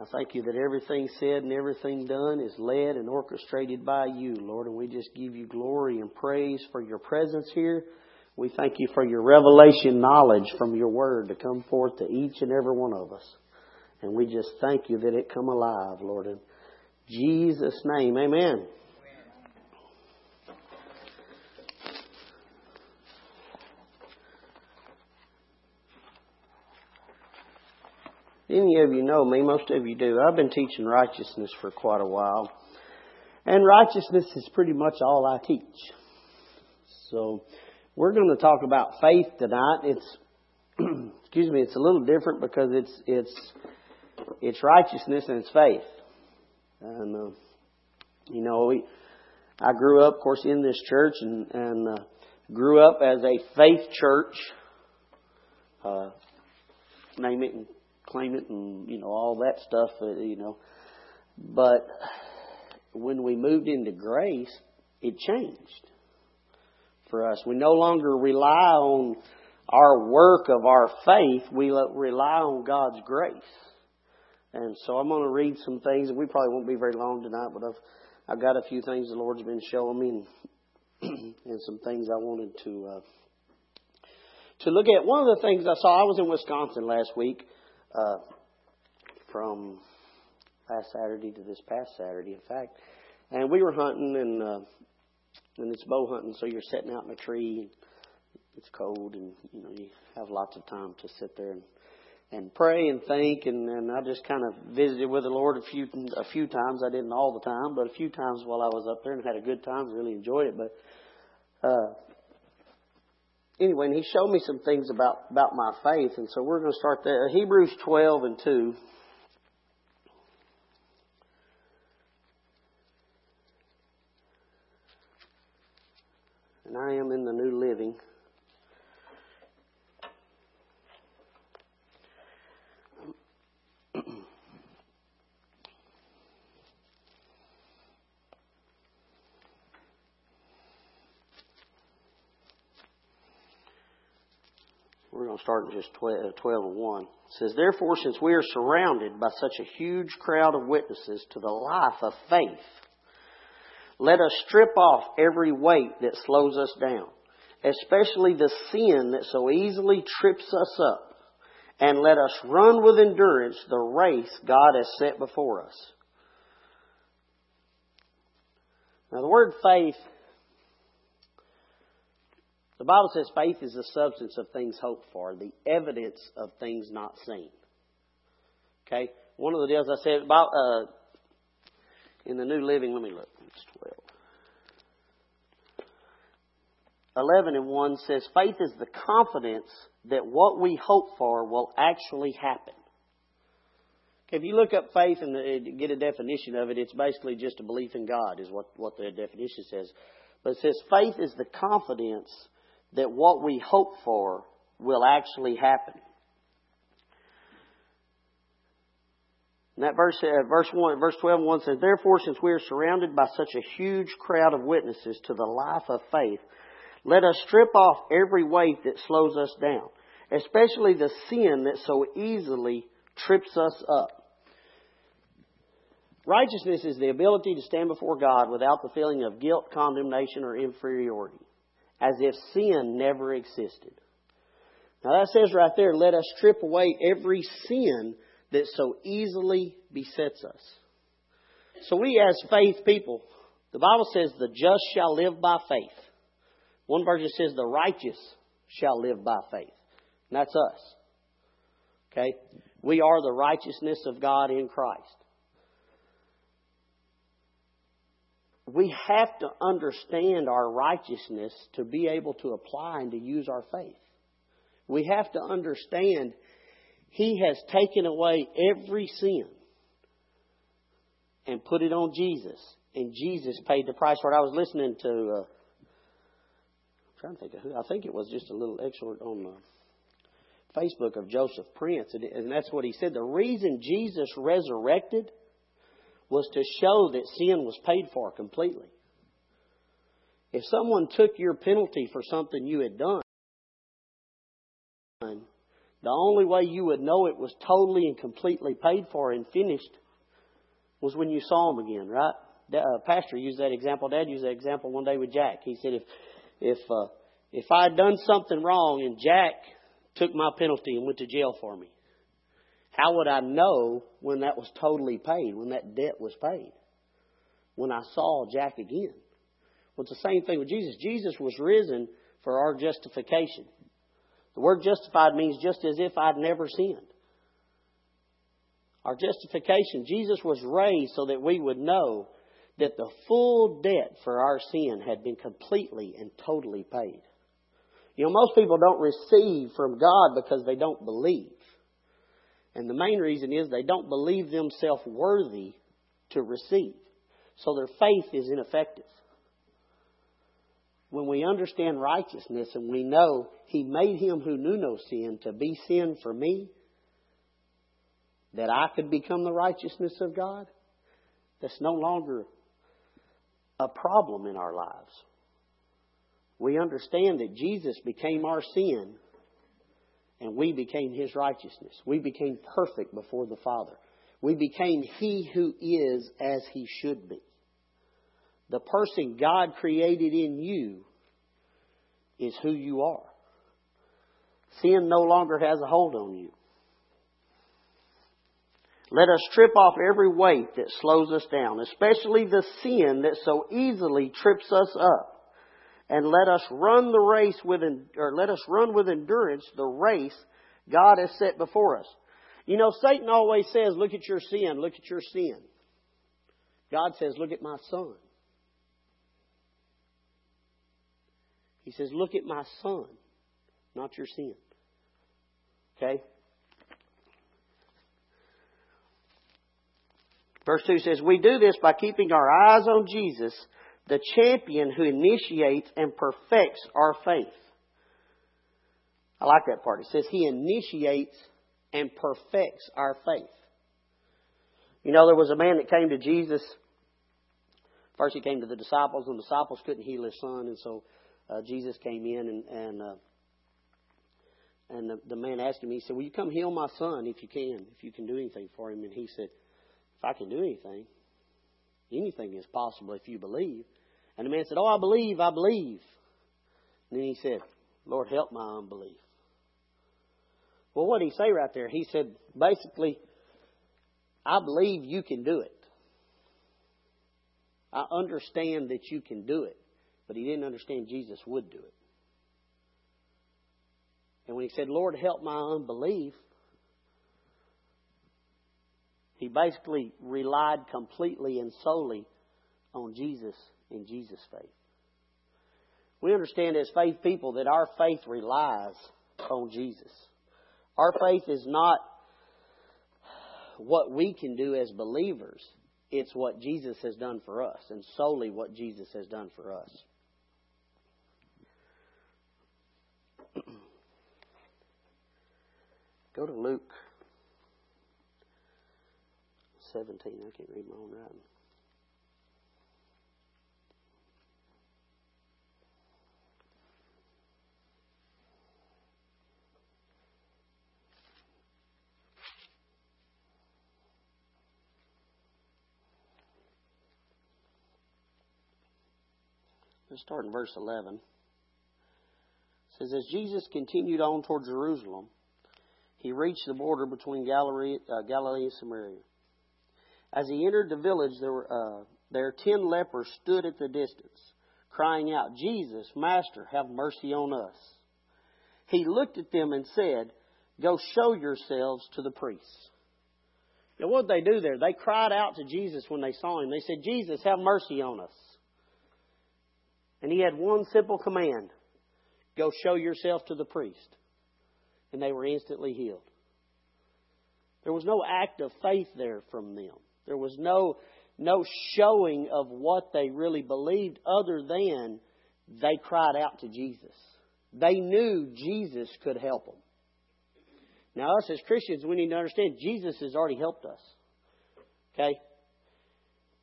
I thank you that everything said and everything done is led and orchestrated by you, Lord, and we just give you glory and praise for your presence here. We thank you for your revelation knowledge from your word to come forth to each and every one of us. And we just thank you that it come alive, Lord. In Jesus' name, amen. Any of you know me, most of you do. I've been teaching righteousness for quite a while. And righteousness is pretty much all I teach. So, we're going to talk about faith tonight. It's, excuse me, it's a little different because it's, it's, it's righteousness and it's faith. And, uh, you know, we, I grew up, of course, in this church and, and, uh, grew up as a faith church. Uh, name it claim it and, you know, all that stuff, uh, you know. But when we moved into grace, it changed for us. We no longer rely on our work of our faith. We rely on God's grace. And so I'm going to read some things, and we probably won't be very long tonight, but I've, I've got a few things the Lord's been showing me and, and some things I wanted to, uh, to look at. One of the things I saw, I was in Wisconsin last week, uh, from last Saturday to this past Saturday, in fact. And we were hunting, and uh, and it's bow hunting, so you're sitting out in a tree. It's cold, and you know you have lots of time to sit there and and pray and think. And, and I just kind of visited with the Lord a few a few times. I didn't all the time, but a few times while I was up there and had a good time. Really enjoyed it. But uh, anyway, and he showed me some things about, about my faith, and so we're going to start there. Hebrews 12 and 2. And I am in the New Living. Start in just 12, uh, 12 and 1. It says, Therefore, since we are surrounded by such a huge crowd of witnesses to the life of faith, let us strip off every weight that slows us down, especially the sin that so easily trips us up, and let us run with endurance the race God has set before us. Now, the word faith the Bible says faith is the substance of things hoped for, the evidence of things not seen. Okay? One of the deals I said about uh, in the New Living, let me look. It's 12. 11 and 1 says, Faith is the confidence that what we hope for will actually happen. If you look up faith and uh, get a definition of it, it's basically just a belief in God, is what, what the definition says. But it says faith is the confidence that what we hope for will actually happen. And that verse, uh, verse one, verse twelve one says, "Therefore, since we are surrounded by such a huge crowd of witnesses to the life of faith, let us strip off every weight that slows us down, especially the sin that so easily trips us up." Righteousness is the ability to stand before God without the feeling of guilt, condemnation, or inferiority as if sin never existed. Now that says right there, let us strip away every sin that so easily besets us. So we as faith people, the Bible says the just shall live by faith. One version says the righteous shall live by faith. And that's us. Okay? We are the righteousness of God in Christ. We have to understand our righteousness to be able to apply and to use our faith. We have to understand He has taken away every sin and put it on Jesus. And Jesus paid the price for it. I was listening to, uh, I'm trying to think of who, I think it was just a little excerpt on Facebook of Joseph Prince. And that's what he said. The reason Jesus resurrected was to show that sin was paid for completely. If someone took your penalty for something you had done, The only way you would know it was totally and completely paid for and finished was when you saw him again, right? Uh, Pastor used that example. Dad used that example one day with Jack. He said if if uh, if I had done something wrong and Jack took my penalty and went to jail for me, how would I know when that was totally paid, when that debt was paid? When I saw Jack again. Well, it's the same thing with Jesus. Jesus was risen for our justification. The word justified means just as if I'd never sinned. Our justification, Jesus was raised so that we would know that the full debt for our sin had been completely and totally paid. You know, most people don't receive from God because they don't believe. And the main reason is they don't believe themselves worthy to receive. So their faith is ineffective. When we understand righteousness and we know He made Him who knew no sin to be sin for me, that I could become the righteousness of God, that's no longer a problem in our lives. We understand that Jesus became our sin and we became His righteousness. We became perfect before the Father. We became He who is as He should be. The person God created in you is who you are. Sin no longer has a hold on you. Let us strip off every weight that slows us down, especially the sin that so easily trips us up. And let us run the race with, or let us run with endurance the race God has set before us. You know, Satan always says, look at your sin, look at your sin. God says, look at my son. He says, look at my son, not your sin. Okay? Verse 2 says, We do this by keeping our eyes on Jesus, the champion who initiates and perfects our faith. I like that part. It says He initiates and perfects our faith. You know, there was a man that came to Jesus. First, he came to the disciples, and the disciples couldn't heal his son, and so uh, Jesus came in and and uh, and the, the man asked him. He said, "Will you come heal my son if you can? If you can do anything for him?" And he said, if I can do anything, anything is possible if you believe. And the man said, Oh, I believe, I believe. And then he said, Lord, help my unbelief. Well, what did he say right there? He said, basically, I believe you can do it. I understand that you can do it. But he didn't understand Jesus would do it. And when he said, Lord, help my unbelief, he basically relied completely and solely on Jesus and Jesus' faith. We understand as faith people that our faith relies on Jesus. Our faith is not what we can do as believers. It's what Jesus has done for us, and solely what Jesus has done for us. Go to Luke 17. I can't read my own writing. Let's start in verse 11. It says, As Jesus continued on toward Jerusalem, he reached the border between Galilee, uh, Galilee and Samaria. As he entered the village, there were uh, there ten lepers stood at the distance, crying out, "Jesus, Master, have mercy on us." He looked at them and said, "Go show yourselves to the priests." Now, what did they do there? They cried out to Jesus when they saw him. They said, "Jesus, have mercy on us." And he had one simple command: "Go show yourself to the priest." And they were instantly healed. There was no act of faith there from them. There was no, no showing of what they really believed other than they cried out to Jesus. They knew Jesus could help them. Now, us as Christians, we need to understand Jesus has already helped us. Okay?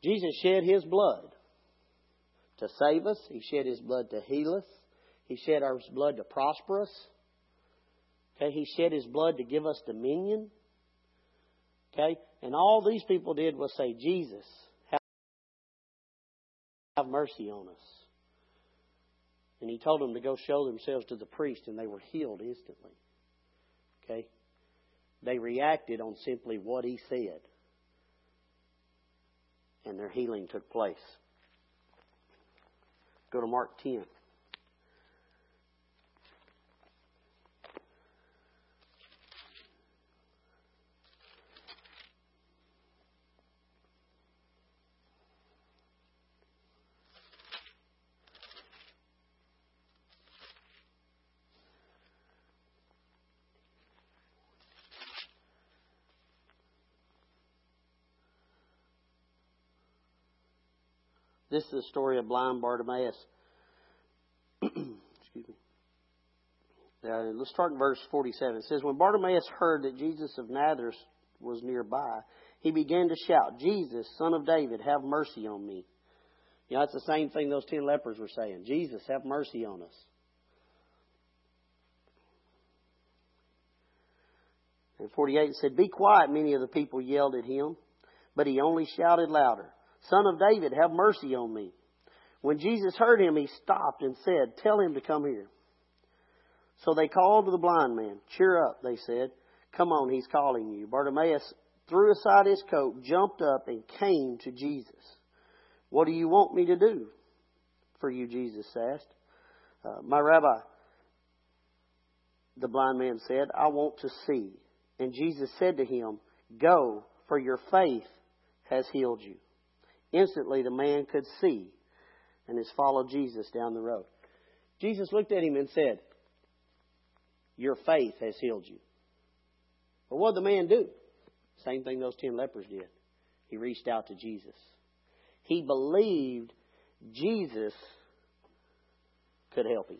Jesus shed his blood to save us, he shed his blood to heal us, he shed his blood to prosper us. Okay, he shed his blood to give us dominion. Okay, and all these people did was say, Jesus, have mercy on us. And he told them to go show themselves to the priest, and they were healed instantly. Okay? They reacted on simply what he said, and their healing took place. Go to Mark 10. This is the story of blind Bartimaeus. Excuse me. Uh, let's start in verse 47. It says, When Bartimaeus heard that Jesus of Nazareth was nearby, he began to shout, Jesus, son of David, have mercy on me. You know, that's the same thing those ten lepers were saying. Jesus, have mercy on us. And 48 said, Be quiet, many of the people yelled at him, but he only shouted louder. Son of David, have mercy on me. When Jesus heard him, he stopped and said, Tell him to come here. So they called to the blind man. Cheer up, they said. Come on, he's calling you. Bartimaeus threw aside his coat, jumped up, and came to Jesus. What do you want me to do for you? Jesus asked. Uh, my rabbi, the blind man said, I want to see. And Jesus said to him, Go, for your faith has healed you. Instantly, the man could see and has followed Jesus down the road. Jesus looked at him and said, Your faith has healed you. But what did the man do? Same thing those ten lepers did. He reached out to Jesus. He believed Jesus could help him.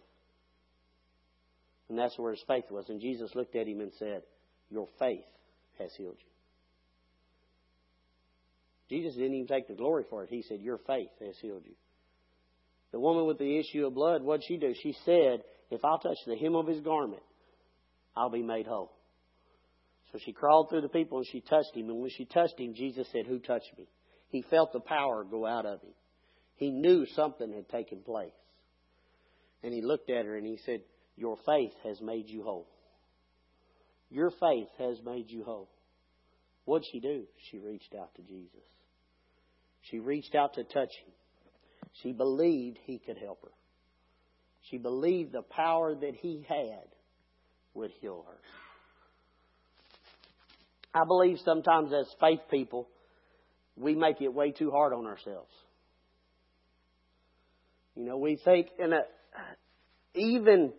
And that's where his faith was. And Jesus looked at him and said, Your faith has healed you. Jesus didn't even take the glory for it. He said, Your faith has healed you. The woman with the issue of blood, what'd she do? She said, If I'll touch the hem of his garment, I'll be made whole. So she crawled through the people and she touched him. And when she touched him, Jesus said, Who touched me? He felt the power go out of him. He knew something had taken place. And he looked at her and he said, Your faith has made you whole. Your faith has made you whole. What'd she do? She reached out to Jesus. She reached out to touch him. She believed he could help her. She believed the power that he had would heal her. I believe sometimes as faith people, we make it way too hard on ourselves. You know, we think, and even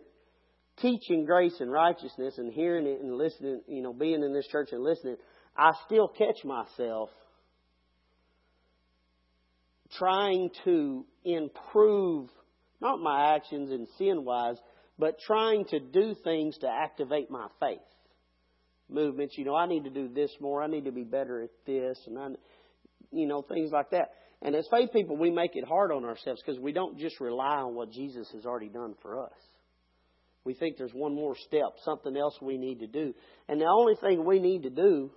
teaching grace and righteousness and hearing it and listening, you know, being in this church and listening, I still catch myself trying to improve not my actions and sin wise, but trying to do things to activate my faith. Movements, you know, I need to do this more, I need to be better at this, and I, you know, things like that. And as faith people, we make it hard on ourselves because we don't just rely on what Jesus has already done for us. We think there's one more step, something else we need to do. And the only thing we need to do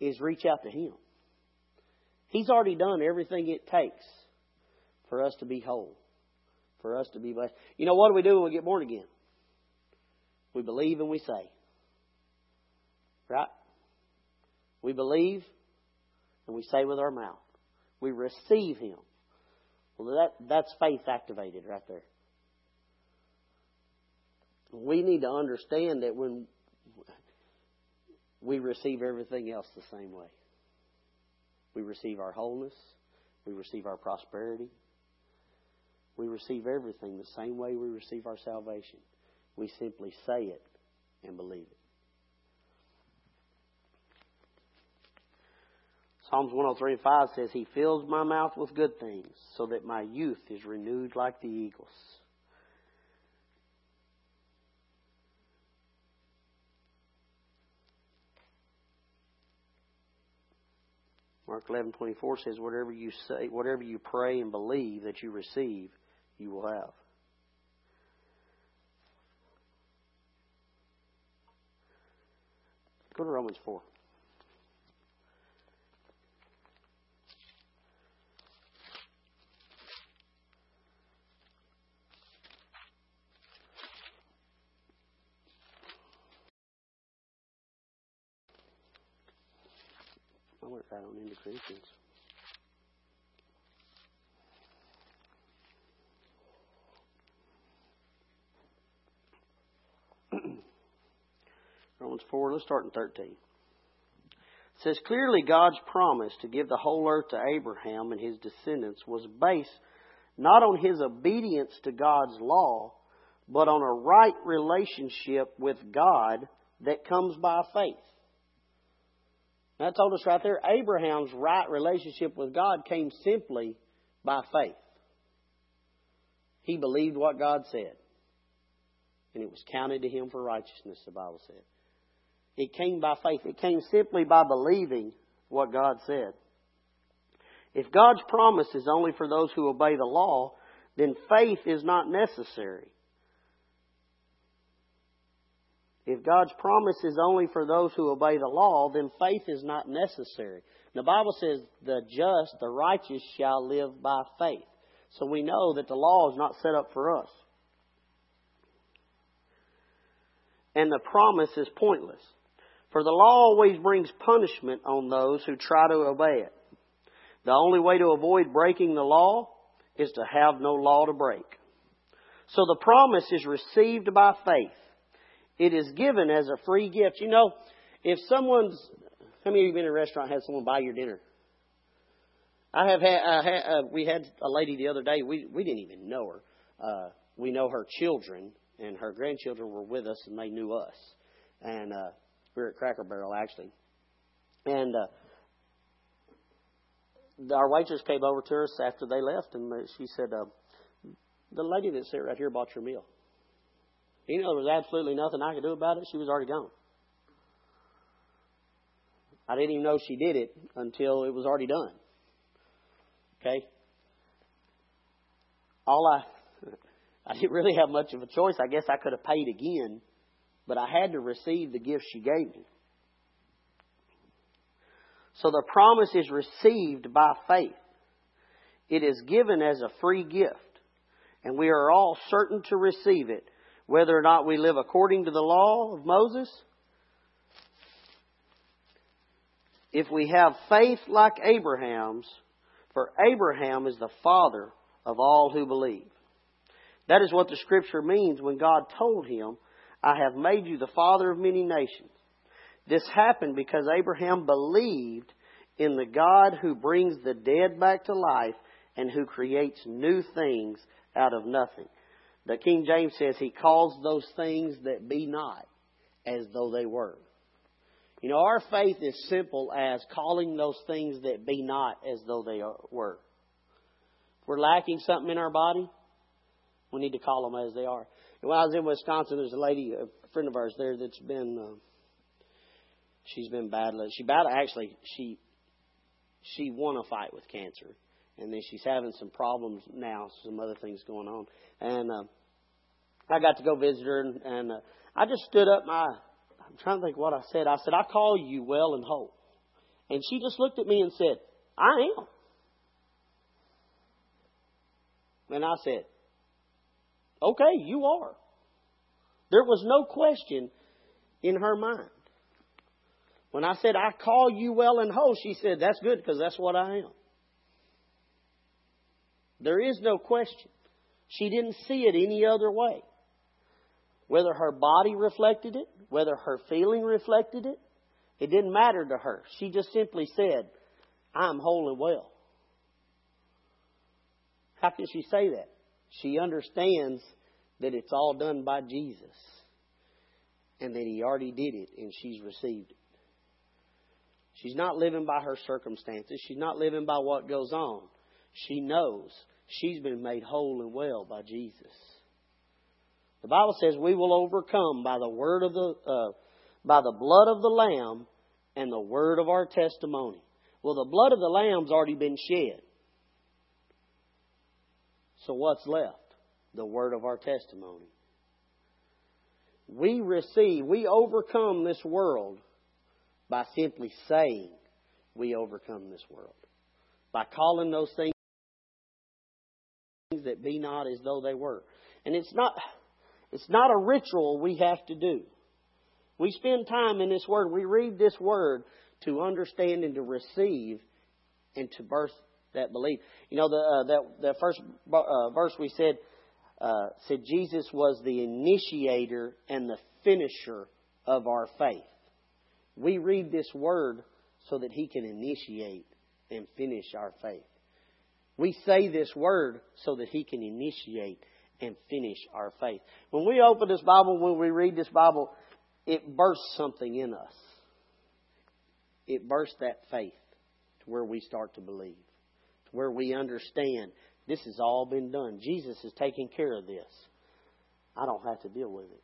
is reach out to Him. He's already done everything it takes for us to be whole, for us to be blessed. You know, what do we do when we get born again? We believe and we say. Right? We believe and we say with our mouth. We receive Him. Well, that, that's faith activated right there. We need to understand that when we receive everything else the same way. We receive our wholeness. We receive our prosperity. We receive everything the same way we receive our salvation. We simply say it and believe it. Psalms 103 and 5 says, He fills my mouth with good things, so that my youth is renewed like the eagles. Mark 11:24 says, "Whatever you say, whatever you pray and believe that you receive, you will have." Go to Romans 4. I right on into Corinthians. Romans 4, let's start in 13. It says, Clearly God's promise to give the whole earth to Abraham and his descendants was based not on his obedience to God's law, but on a right relationship with God that comes by faith. That told us right there, Abraham's right relationship with God came simply by faith. He believed what God said. And it was counted to him for righteousness, the Bible said. It came by faith. It came simply by believing what God said. If God's promise is only for those who obey the law, then faith is not necessary. If God's promise is only for those who obey the law, then faith is not necessary. The Bible says, the just, the righteous shall live by faith. So we know that the law is not set up for us. And the promise is pointless. For the law always brings punishment on those who try to obey it. The only way to avoid breaking the law is to have no law to break. So the promise is received by faith. It is given as a free gift. You know, if someone's, how many of you been in a restaurant and had someone buy your dinner? I have had, I had uh, we had a lady the other day, we, we didn't even know her. Uh, we know her children, and her grandchildren were with us, and they knew us. And uh, we were at Cracker Barrel, actually. And uh, our waitress came over to us after they left, and she said, uh, The lady that sat right here bought your meal. You know, there was absolutely nothing I could do about it. She was already gone. I didn't even know she did it until it was already done. Okay? All I I didn't really have much of a choice. I guess I could have paid again, but I had to receive the gift she gave me. So the promise is received by faith. It is given as a free gift, and we are all certain to receive it whether or not we live according to the law of Moses, if we have faith like Abraham's, for Abraham is the father of all who believe. That is what the scripture means when God told him, I have made you the father of many nations. This happened because Abraham believed in the God who brings the dead back to life and who creates new things out of nothing. The King James says he calls those things that be not as though they were. You know, our faith is simple as calling those things that be not as though they were. If we're lacking something in our body, we need to call them as they are. And when I was in Wisconsin, there's a lady, a friend of ours there that's been, uh, she's been battling. She battled, actually, she, she won a fight with cancer and then she's having some problems now, some other things going on. And uh, I got to go visit her, and, and uh, I just stood up. My, I'm trying to think what I said. I said, "I call you well and whole," and she just looked at me and said, "I am." And I said, "Okay, you are." There was no question in her mind. When I said, I call you well and whole, she said, That's good because that's what I am. There is no question. She didn't see it any other way. Whether her body reflected it, whether her feeling reflected it, it didn't matter to her. She just simply said, I'm whole and well. How can she say that? She understands that it's all done by Jesus and that He already did it and she's received it. She's not living by her circumstances. She's not living by what goes on. She knows she's been made whole and well by Jesus. The Bible says we will overcome by the word of the uh, by the blood of the lamb and the word of our testimony. Well, the blood of the lamb's already been shed. So what's left? The word of our testimony. We receive, we overcome this world by simply saying we overcome this world. By calling those things that be not as though they were. And it's not it's not a ritual we have to do. We spend time in this word. We read this word to understand and to receive and to birth that belief. You know, the uh, that that first uh, verse we said uh, said Jesus was the initiator and the finisher of our faith. We read this word so that He can initiate and finish our faith. We say this word so that He can initiate and finish our faith. When we open this Bible, when we read this Bible, it bursts something in us. It bursts that faith to where we start to believe, to where we understand this has all been done. Jesus is taking care of this. I don't have to deal with it.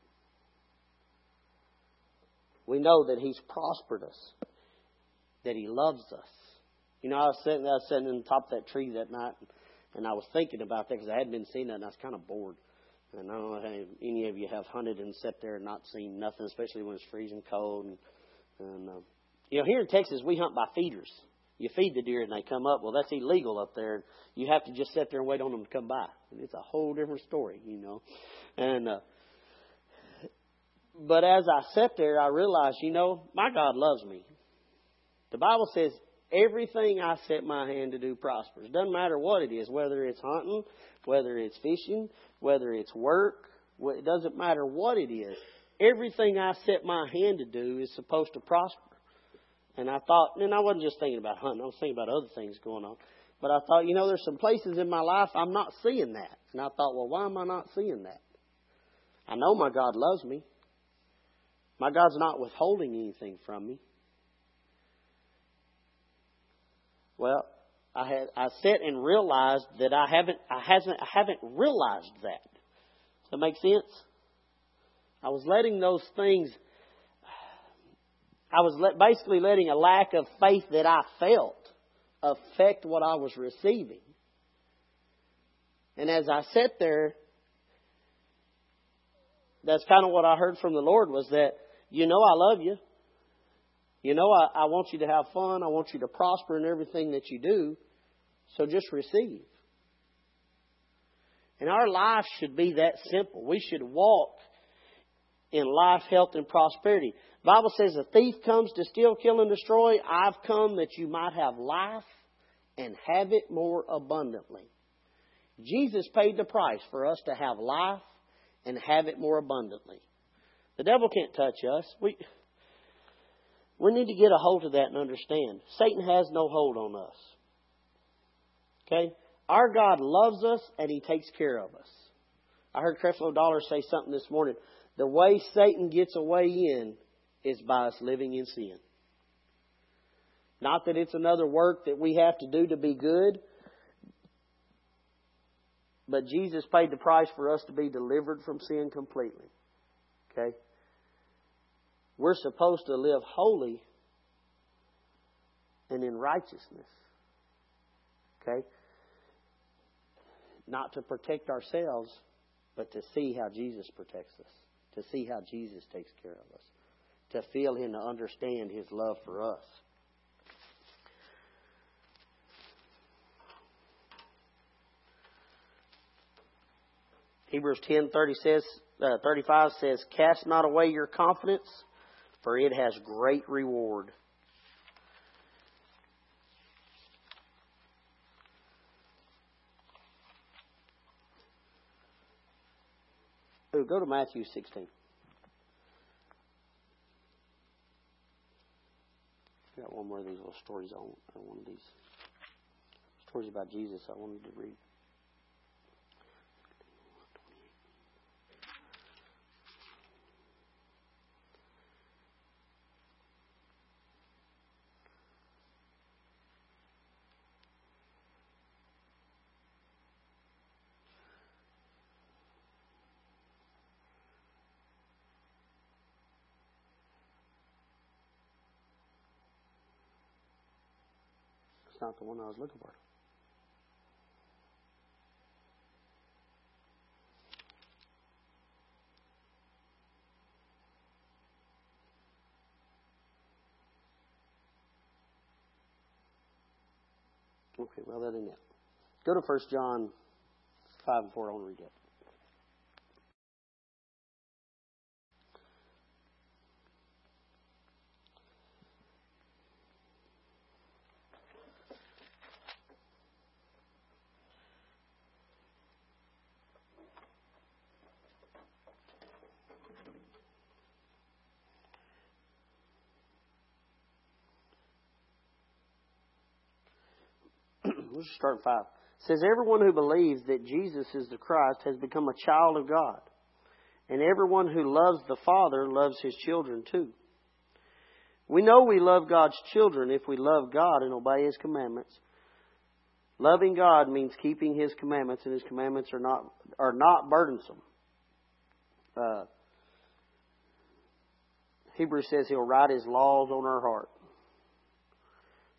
We know that He's prospered us, that He loves us. You know, I was sitting, I was sitting on top of that tree that night, and I was thinking about that because I hadn't been seeing that, and I was kind of bored. And I don't know if any of you have hunted and sat there and not seen nothing, especially when it's freezing cold. And, and uh, you know, here in Texas, we hunt by feeders. You feed the deer and they come up. Well, that's illegal up there. You have to just sit there and wait on them to come by. And it's a whole different story, you know. And uh, but as I sat there, I realized, you know, my God loves me. The Bible says everything I set my hand to do prospers. Doesn't matter what it is, whether it's hunting, whether it's fishing, whether it's work. It doesn't matter what it is. Everything I set my hand to do is supposed to prosper. And I thought, and I wasn't just thinking about hunting, I was thinking about other things going on. But I thought, you know, there's some places in my life I'm not seeing that. And I thought, well, why am I not seeing that? I know my God loves me. My God's not withholding anything from me. Well, I had I sat and realized that I haven't I hasn't I haven't realized that. Does that make sense? I was letting those things I was let, basically letting a lack of faith that I felt affect what I was receiving. And as I sat there, that's kind of what I heard from the Lord was that, you know, I love you. You know, I, I want you to have fun. I want you to prosper in everything that you do. So just receive. And our life should be that simple. We should walk in life, health, and prosperity. The Bible says a thief comes to steal, kill, and destroy. I've come that you might have life and have it more abundantly. Jesus paid the price for us to have life and have it more abundantly. The devil can't touch us. We, we need to get a hold of that and understand. Satan has no hold on us. Okay? Our God loves us and He takes care of us. I heard Creflo Dollar say something this morning. The way Satan gets away in is by us living in sin. Not that it's another work that we have to do to be good, but Jesus paid the price for us to be delivered from sin completely. Okay? We're supposed to live holy and in righteousness. Okay? Not to protect ourselves, but to see how Jesus protects us, to see how Jesus takes care of us, to feel Him, to understand His love for us. Hebrews 10:30 says uh, 35 says, "Cast not away your confidence, for it has great reward. Go to Matthew 16. I got one more of these little stories on one of these stories about Jesus I wanted to read. not the one I was looking for. Okay, well, that ain't it. Go to 1 John 5 and 4. I want to read it. Let's just start at five. It says, Everyone who believes that Jesus is the Christ has become a child of God. And everyone who loves the Father loves his children too. We know we love God's children if we love God and obey his commandments. Loving God means keeping his commandments, and his commandments are not are not burdensome. Uh, Hebrews says he'll write his laws on our heart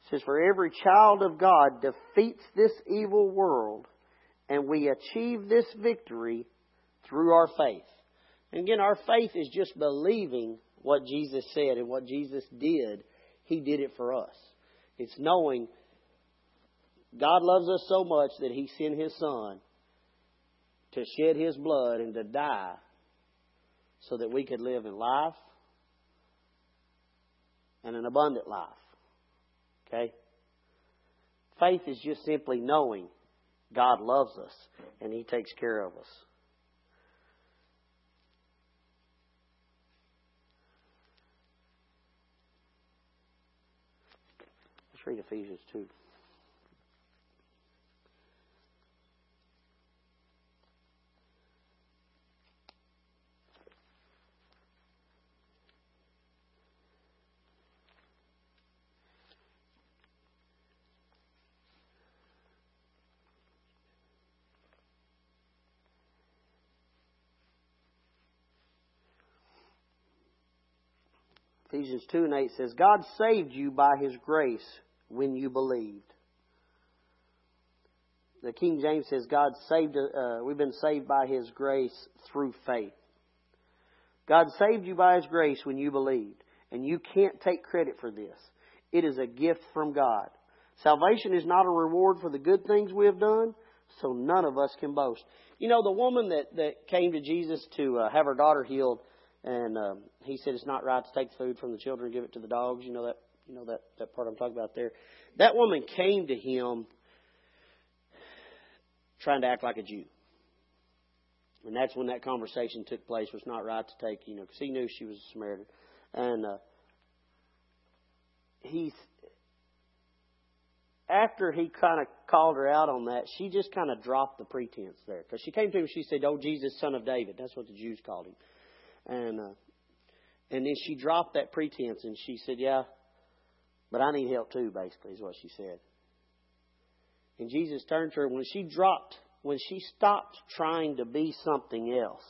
says, For every child of God defeats this evil world, and we achieve this victory through our faith. And again, our faith is just believing what Jesus said and what Jesus did. He did it for us. It's knowing God loves us so much that He sent His Son to shed His blood and to die so that we could live in life and an abundant life. Okay? Faith is just simply knowing God loves us and He takes care of us. Let's read Ephesians 2. Ephesians 2 and 8 says, God saved you by His grace when you believed. The King James says, God saved, uh, we've been saved by His grace through faith. God saved you by His grace when you believed. And you can't take credit for this. It is a gift from God. Salvation is not a reward for the good things we have done, so none of us can boast. You know, the woman that, that came to Jesus to uh, have her daughter healed, and um, he said it's not right to take food from the children and give it to the dogs. You know that you know that that part I'm talking about there. That woman came to him trying to act like a Jew, and that's when that conversation took place. Was not right to take you know because he knew she was a Samaritan, and uh, he after he kind of called her out on that, she just kind of dropped the pretense there because she came to him. She said, "Oh Jesus, son of David." That's what the Jews called him. And uh, and then she dropped that pretense and she said, "Yeah, but I need help too." Basically, is what she said. And Jesus turned to her when she dropped, when she stopped trying to be something else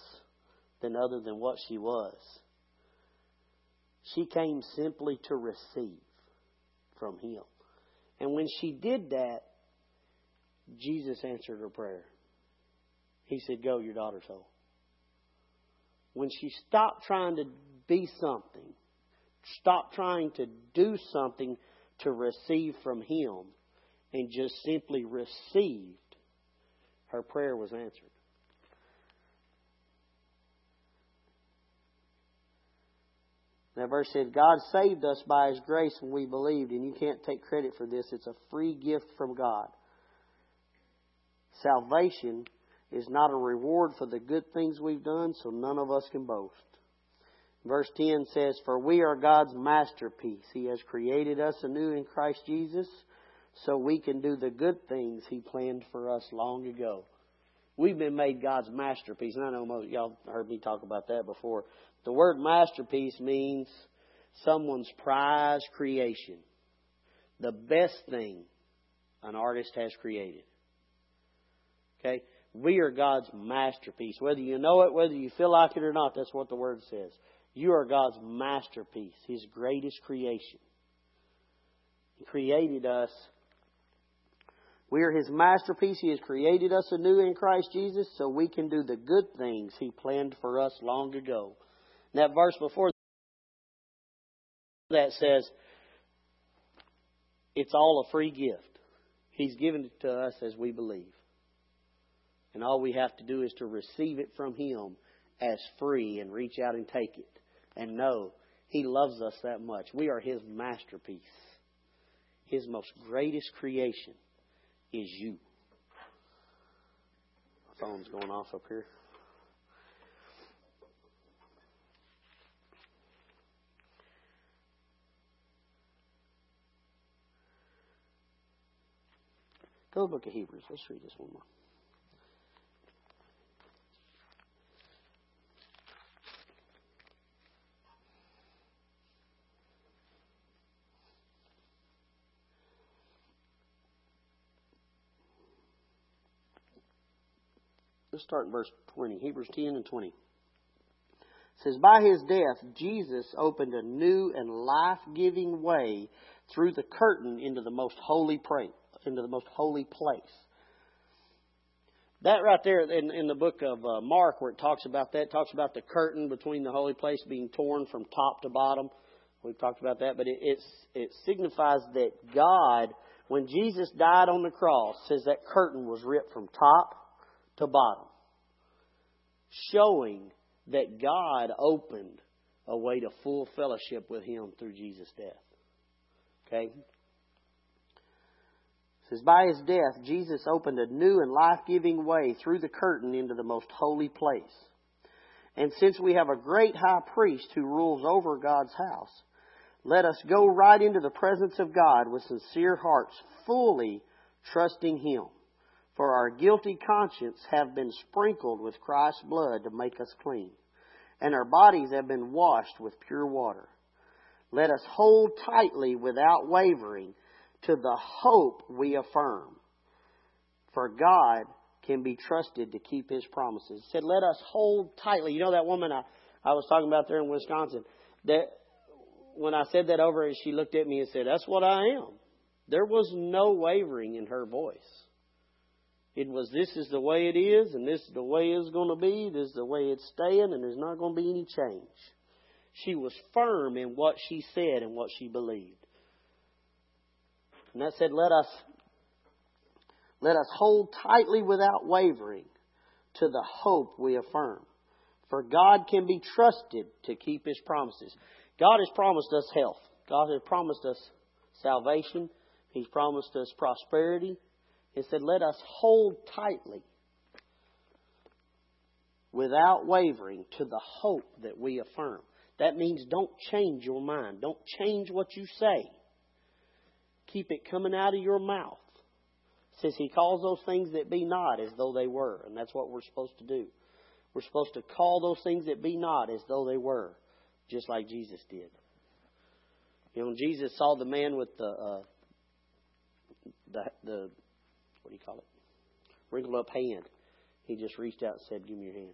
than other than what she was. She came simply to receive from Him. And when she did that, Jesus answered her prayer. He said, Go, your daughter's whole when she stopped trying to be something, stopped trying to do something to receive from Him, and just simply received, her prayer was answered. That verse said, God saved us by His grace when we believed, and you can't take credit for this. It's a free gift from God. Salvation is not a reward for the good things we've done, so none of us can boast. Verse 10 says, For we are God's masterpiece. He has created us anew in Christ Jesus so we can do the good things He planned for us long ago. We've been made God's masterpiece. And I know most y'all heard me talk about that before. The word masterpiece means someone's prize creation. The best thing an artist has created. Okay? We are God's masterpiece. Whether you know it, whether you feel like it or not, that's what the Word says. You are God's masterpiece, His greatest creation. He created us. We are His masterpiece. He has created us anew in Christ Jesus so we can do the good things He planned for us long ago. And that verse before that says, it's all a free gift. He's given it to us as we believe. And all we have to do is to receive it from Him as free and reach out and take it and know He loves us that much. We are His masterpiece. His most greatest creation is you. My phone's going off up here. Go to the book of Hebrews. Let's read this one more. Let's start in verse 20. Hebrews 10 and 20. It says, By his death, Jesus opened a new and life giving way through the curtain into the most holy place into the most holy place. That right there in, in the book of uh, Mark, where it talks about that, talks about the curtain between the holy place being torn from top to bottom. We've talked about that, but it, it's, it signifies that God, when Jesus died on the cross, says that curtain was ripped from top to bottom, showing that God opened a way to full fellowship with Him through Jesus' death. Okay? says, By his death, Jesus opened a new and life giving way through the curtain into the most holy place. And since we have a great high priest who rules over God's house, let us go right into the presence of God with sincere hearts, fully trusting Him. For our guilty conscience have been sprinkled with Christ's blood to make us clean, and our bodies have been washed with pure water. Let us hold tightly without wavering to the hope we affirm. For God can be trusted to keep his promises. He said, let us hold tightly. You know that woman I, I was talking about there in Wisconsin? That when I said that over she looked at me and said, That's what I am. There was no wavering in her voice. It was, This is the way it is, and this is the way it's going to be, this is the way it's staying, and there's not going to be any change. She was firm in what she said and what she believed. And that said, let us, let us hold tightly without wavering to the hope we affirm. For God can be trusted to keep His promises. God has promised us health. God has promised us salvation. He's promised us prosperity. He said, let us hold tightly without wavering to the hope that we affirm. That means don't change your mind. Don't change what you say. Keep it coming out of your mouth. It says he calls those things that be not as though they were, and that's what we're supposed to do. We're supposed to call those things that be not as though they were, just like Jesus did. You know, Jesus saw the man with the uh, the the what do you call it? Wrinkled up hand. He just reached out and said, "Give me your hand."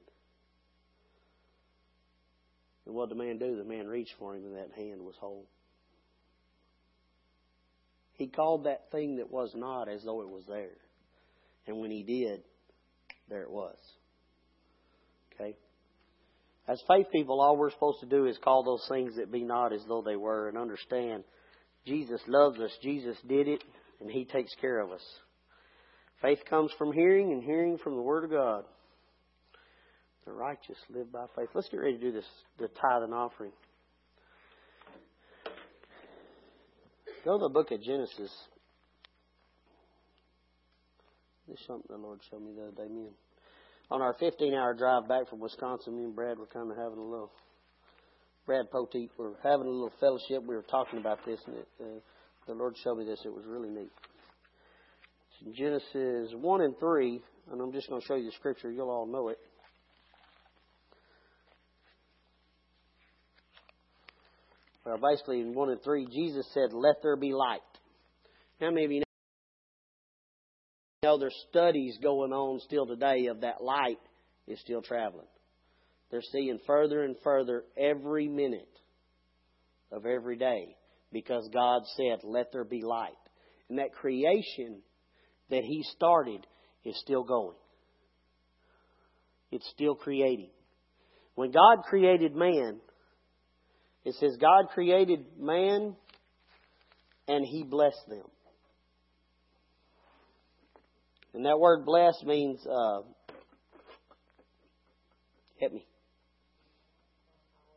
And what did the man do? The man reached for him, and that hand was whole. He called that thing that was not as though it was there. And when he did, there it was. Okay? As faith people, all we're supposed to do is call those things that be not as though they were and understand Jesus loves us. Jesus did it, and He takes care of us. Faith comes from hearing, and hearing from the Word of God. The righteous live by faith. Let's get ready to do this, the tithe and offering. Go to the book of Genesis. This is something the Lord showed me the other day. Me and, on our 15 hour drive back from Wisconsin, me and Brad were kind of having a little, Brad Poteet, were having a little fellowship. We were talking about this, and it, uh, the Lord showed me this. It was really neat. Genesis 1 and 3, and I'm just going to show you the scripture. You'll all know it. Well, basically in 1 and 3, Jesus said, Let there be light. How many of you know there's studies going on still today of that light is still traveling? They're seeing further and further every minute of every day because God said, Let there be light. And that creation that He started is still going. It's still creating. When God created man, it says, God created man and he blessed them. And that word blessed means, uh, hit me.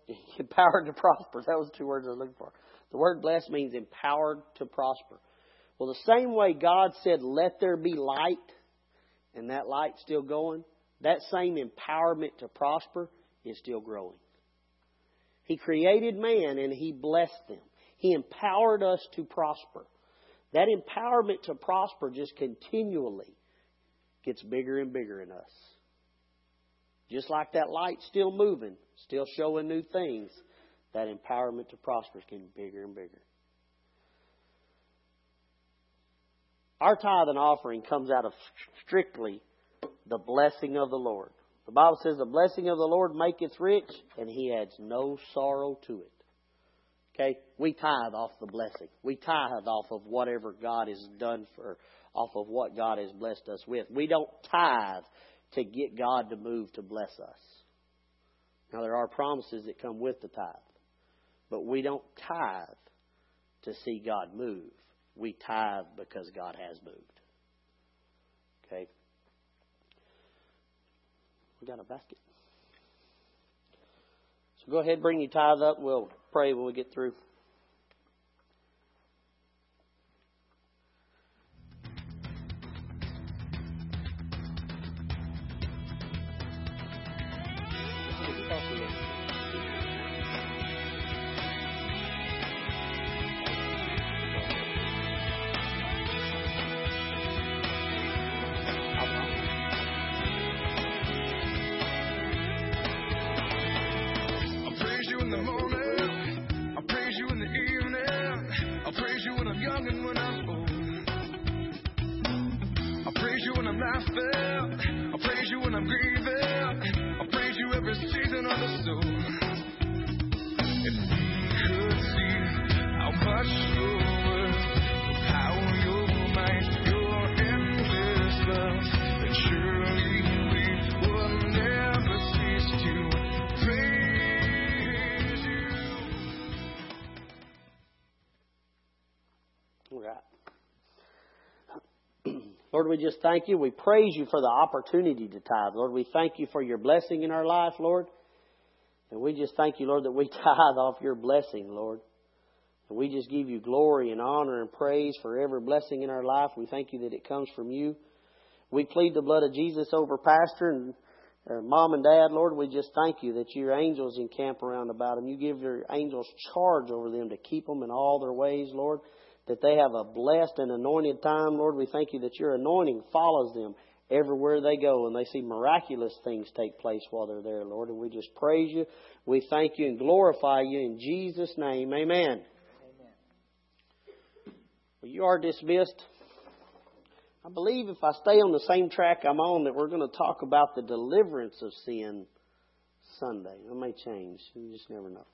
Empowered to prosper. That was the two words I was looking for. The word blessed means empowered to prosper. Well, the same way God said, let there be light, and that light's still going, that same empowerment to prosper is still growing. He created man and He blessed them. He empowered us to prosper. That empowerment to prosper just continually gets bigger and bigger in us. Just like that light still moving, still showing new things, that empowerment to prosper is getting bigger and bigger. Our tithe and offering comes out of strictly the blessing of the Lord. The Bible says, The blessing of the Lord maketh rich, and he adds no sorrow to it. Okay? We tithe off the blessing. We tithe off of whatever God has done for, off of what God has blessed us with. We don't tithe to get God to move to bless us. Now, there are promises that come with the tithe, but we don't tithe to see God move. We tithe because God has moved. Okay? We got a basket. So go ahead, bring your tithe up. We'll pray when we get through. Lord, we just thank you. We praise you for the opportunity to tithe. Lord, we thank you for your blessing in our life, Lord. And we just thank you, Lord, that we tithe off your blessing, Lord. And we just give you glory and honor and praise for every blessing in our life. We thank you that it comes from you. We plead the blood of Jesus over Pastor and uh, Mom and Dad, Lord. We just thank you that your angels encamp around about them. You give your angels charge over them to keep them in all their ways, Lord that they have a blessed and anointed time. Lord, we thank you that your anointing follows them everywhere they go and they see miraculous things take place while they're there, Lord. And we just praise you. We thank you and glorify you in Jesus' name. Amen. Amen. Well, you are dismissed. I believe if I stay on the same track I'm on, that we're going to talk about the deliverance of sin Sunday. It may change. You just never know.